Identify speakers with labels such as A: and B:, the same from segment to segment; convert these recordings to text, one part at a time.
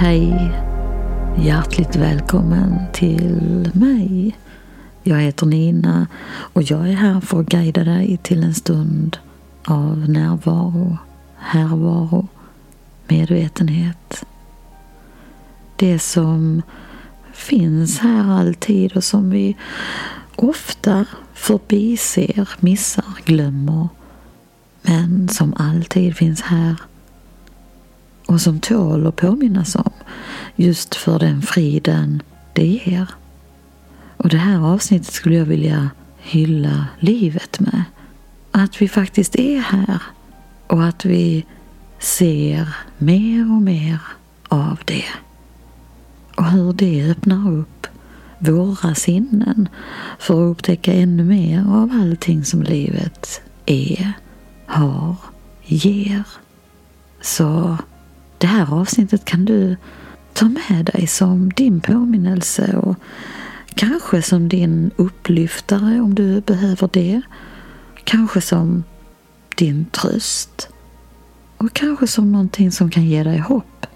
A: Hej! Hjärtligt välkommen till mig. Jag heter Nina och jag är här för att guida dig till en stund av närvaro, härvaro, medvetenhet. Det som finns här alltid och som vi ofta förbiser, missar, glömmer men som alltid finns här och som tål att påminnas om just för den friden det ger. Och det här avsnittet skulle jag vilja hylla livet med. Att vi faktiskt är här och att vi ser mer och mer av det. Och hur det öppnar upp våra sinnen för att upptäcka ännu mer av allting som livet är, har, ger. Så det här avsnittet kan du ta med dig som din påminnelse och kanske som din upplyftare om du behöver det. Kanske som din tröst och kanske som någonting som kan ge dig hopp.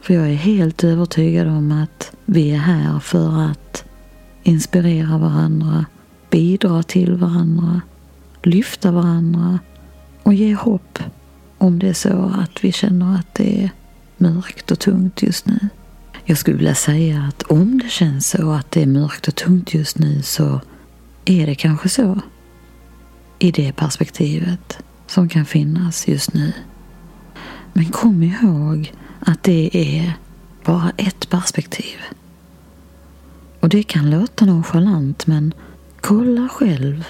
A: För jag är helt övertygad om att vi är här för att inspirera varandra, bidra till varandra, lyfta varandra och ge hopp om det är så att vi känner att det är mörkt och tungt just nu. Jag skulle vilja säga att om det känns så att det är mörkt och tungt just nu så är det kanske så i det perspektivet som kan finnas just nu. Men kom ihåg att det är bara ett perspektiv. Och det kan låta nonchalant men kolla själv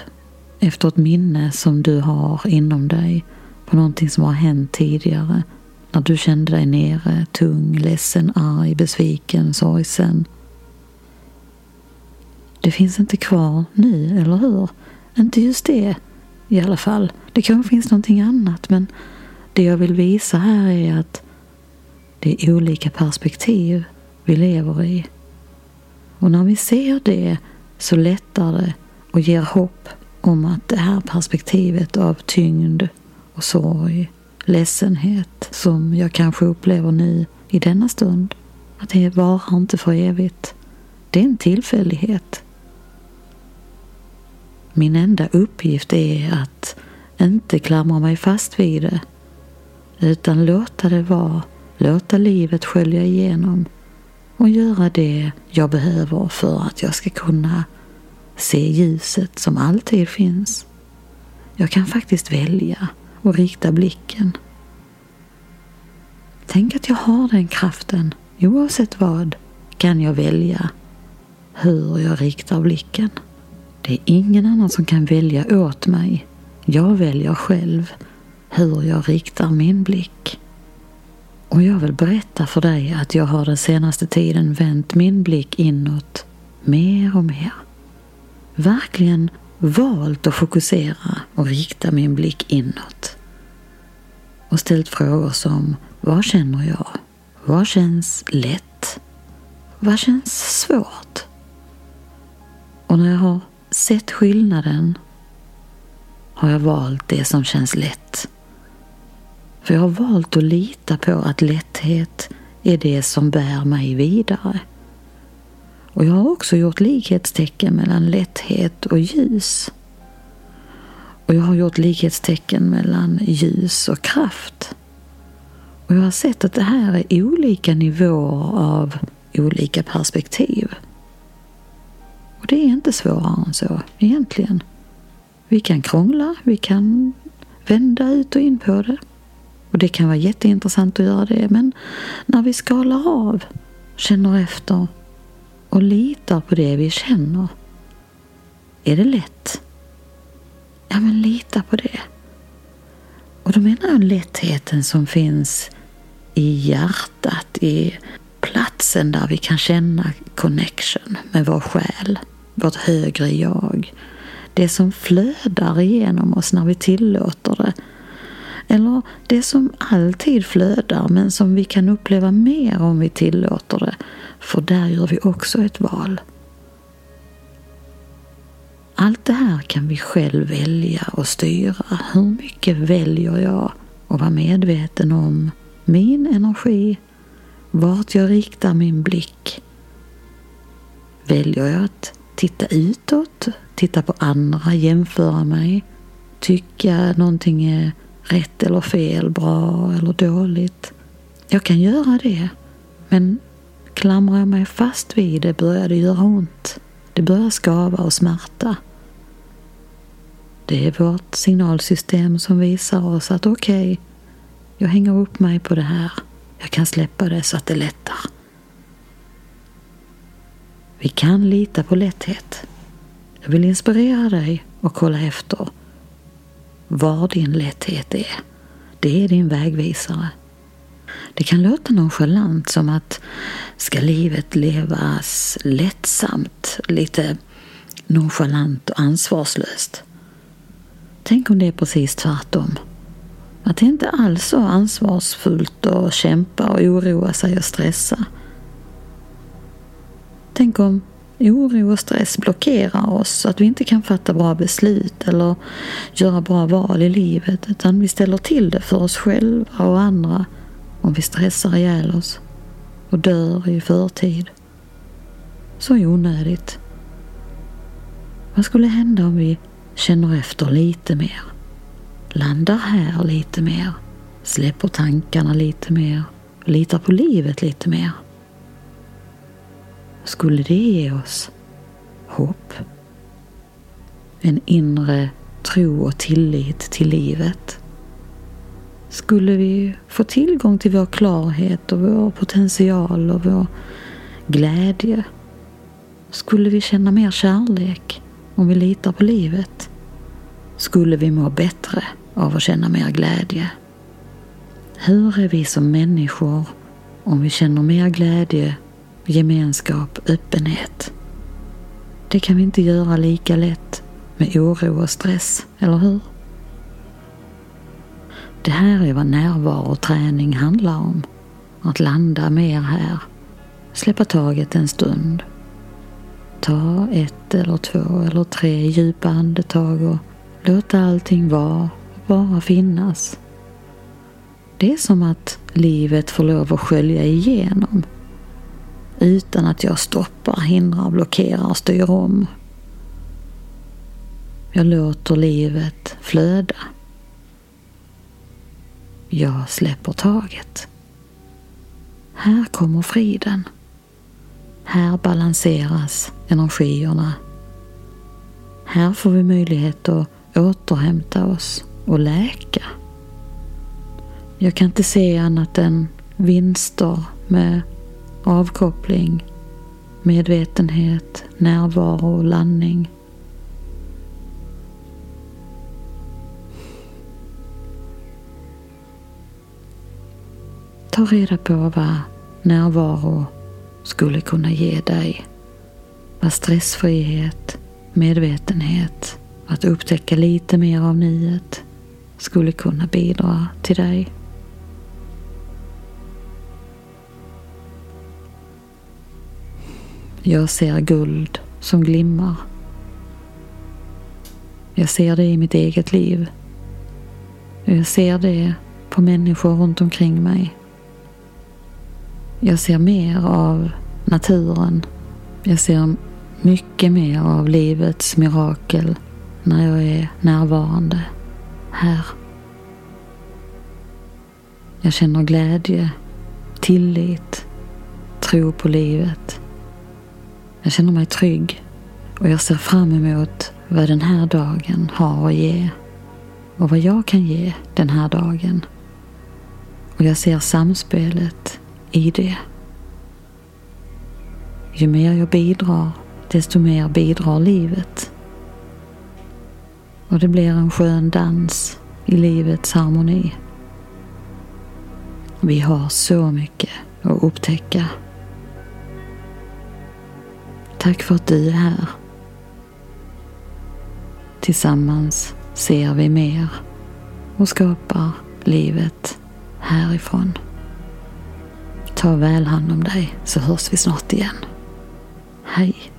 A: efter ett minne som du har inom dig på någonting som har hänt tidigare. När du kände dig nere, tung, ledsen, arg, besviken, sorgsen. Det finns inte kvar nu, eller hur? Inte just det i alla fall. Det kanske finns någonting annat men det jag vill visa här är att det är olika perspektiv vi lever i. Och när vi ser det så lättar det och ger hopp om att det här perspektivet av tyngd och sorg, ledsenhet som jag kanske upplever nu i denna stund, att det varar inte för evigt. Det är en tillfällighet. Min enda uppgift är att inte klamra mig fast vid det utan låta det vara, låta livet skölja igenom och göra det jag behöver för att jag ska kunna se ljuset som alltid finns. Jag kan faktiskt välja och rikta blicken. Tänk att jag har den kraften. Oavsett vad kan jag välja hur jag riktar blicken. Det är ingen annan som kan välja åt mig. Jag väljer själv hur jag riktar min blick. Och jag vill berätta för dig att jag har den senaste tiden vänt min blick inåt mer och mer. Verkligen valt att fokusera och rikta min blick inåt. Och ställt frågor som Vad känner jag? Vad känns lätt? Vad känns svårt? Och när jag har sett skillnaden har jag valt det som känns lätt. För jag har valt att lita på att lätthet är det som bär mig vidare. Och jag har också gjort likhetstecken mellan lätthet och ljus. Och jag har gjort likhetstecken mellan ljus och kraft. Och jag har sett att det här är olika nivåer av olika perspektiv. Och det är inte svårare än så egentligen. Vi kan krångla, vi kan vända ut och in på det. Och det kan vara jätteintressant att göra det. Men när vi skalar av, känner efter och litar på det vi känner. Är det lätt? Ja, men lita på det. Och då menar jag lättheten som finns i hjärtat, i platsen där vi kan känna connection med vår själ, vårt högre jag. Det som flödar igenom oss när vi tillåter det. Eller det som alltid flödar men som vi kan uppleva mer om vi tillåter det. För där gör vi också ett val. Allt det här kan vi själv välja och styra. Hur mycket väljer jag att vara medveten om min energi, vart jag riktar min blick. Väljer jag att titta utåt, titta på andra, jämföra mig, tycka någonting är rätt eller fel, bra eller dåligt. Jag kan göra det, men klamrar jag mig fast vid det börjar det göra ont. Det börjar skava och smärta. Det är vårt signalsystem som visar oss att okej, okay, jag hänger upp mig på det här. Jag kan släppa det så att det lättar. Vi kan lita på lätthet. Jag vill inspirera dig och kolla efter var din lätthet är. Det är din vägvisare. Det kan låta nonchalant som att ska livet levas lättsamt, lite nonchalant och ansvarslöst. Tänk om det är precis tvärtom. Att det inte alls är så ansvarsfullt att kämpa och oroa sig och stressa. Tänk om oro och stress blockerar oss så att vi inte kan fatta bra beslut eller göra bra val i livet utan vi ställer till det för oss själva och andra om vi stressar ihjäl oss och dör i förtid. Så onödigt. Vad skulle hända om vi känner efter lite mer? Landar här lite mer? Släpper tankarna lite mer? Litar på livet lite mer? Skulle det ge oss hopp? En inre tro och tillit till livet? Skulle vi få tillgång till vår klarhet och vår potential och vår glädje? Skulle vi känna mer kärlek om vi litar på livet? Skulle vi må bättre av att känna mer glädje? Hur är vi som människor om vi känner mer glädje, gemenskap, öppenhet? Det kan vi inte göra lika lätt med oro och stress, eller hur? Det här är vad närvaro och träning handlar om. Att landa mer här. Släppa taget en stund. Ta ett eller två eller tre djupa andetag och låta allting vara och bara finnas. Det är som att livet får lov att skölja igenom utan att jag stoppar, hindrar, blockerar, styr om. Jag låter livet flöda. Jag släpper taget. Här kommer friden. Här balanseras energierna. Här får vi möjlighet att återhämta oss och läka. Jag kan inte se annat än vinster med avkoppling, medvetenhet, närvaro och landning. Ta reda på vad närvaro skulle kunna ge dig. Vad stressfrihet, medvetenhet, att upptäcka lite mer av nuet skulle kunna bidra till dig. Jag ser guld som glimmar. Jag ser det i mitt eget liv. Jag ser det på människor runt omkring mig. Jag ser mer av naturen. Jag ser mycket mer av livets mirakel när jag är närvarande här. Jag känner glädje, tillit, tro på livet. Jag känner mig trygg och jag ser fram emot vad den här dagen har att ge och vad jag kan ge den här dagen. Och jag ser samspelet i det. Ju mer jag bidrar, desto mer bidrar livet. Och det blir en skön dans i livets harmoni. Vi har så mycket att upptäcka. Tack för att du är här. Tillsammans ser vi mer och skapar livet härifrån. Ta väl hand om dig så hörs vi snart igen. Hej!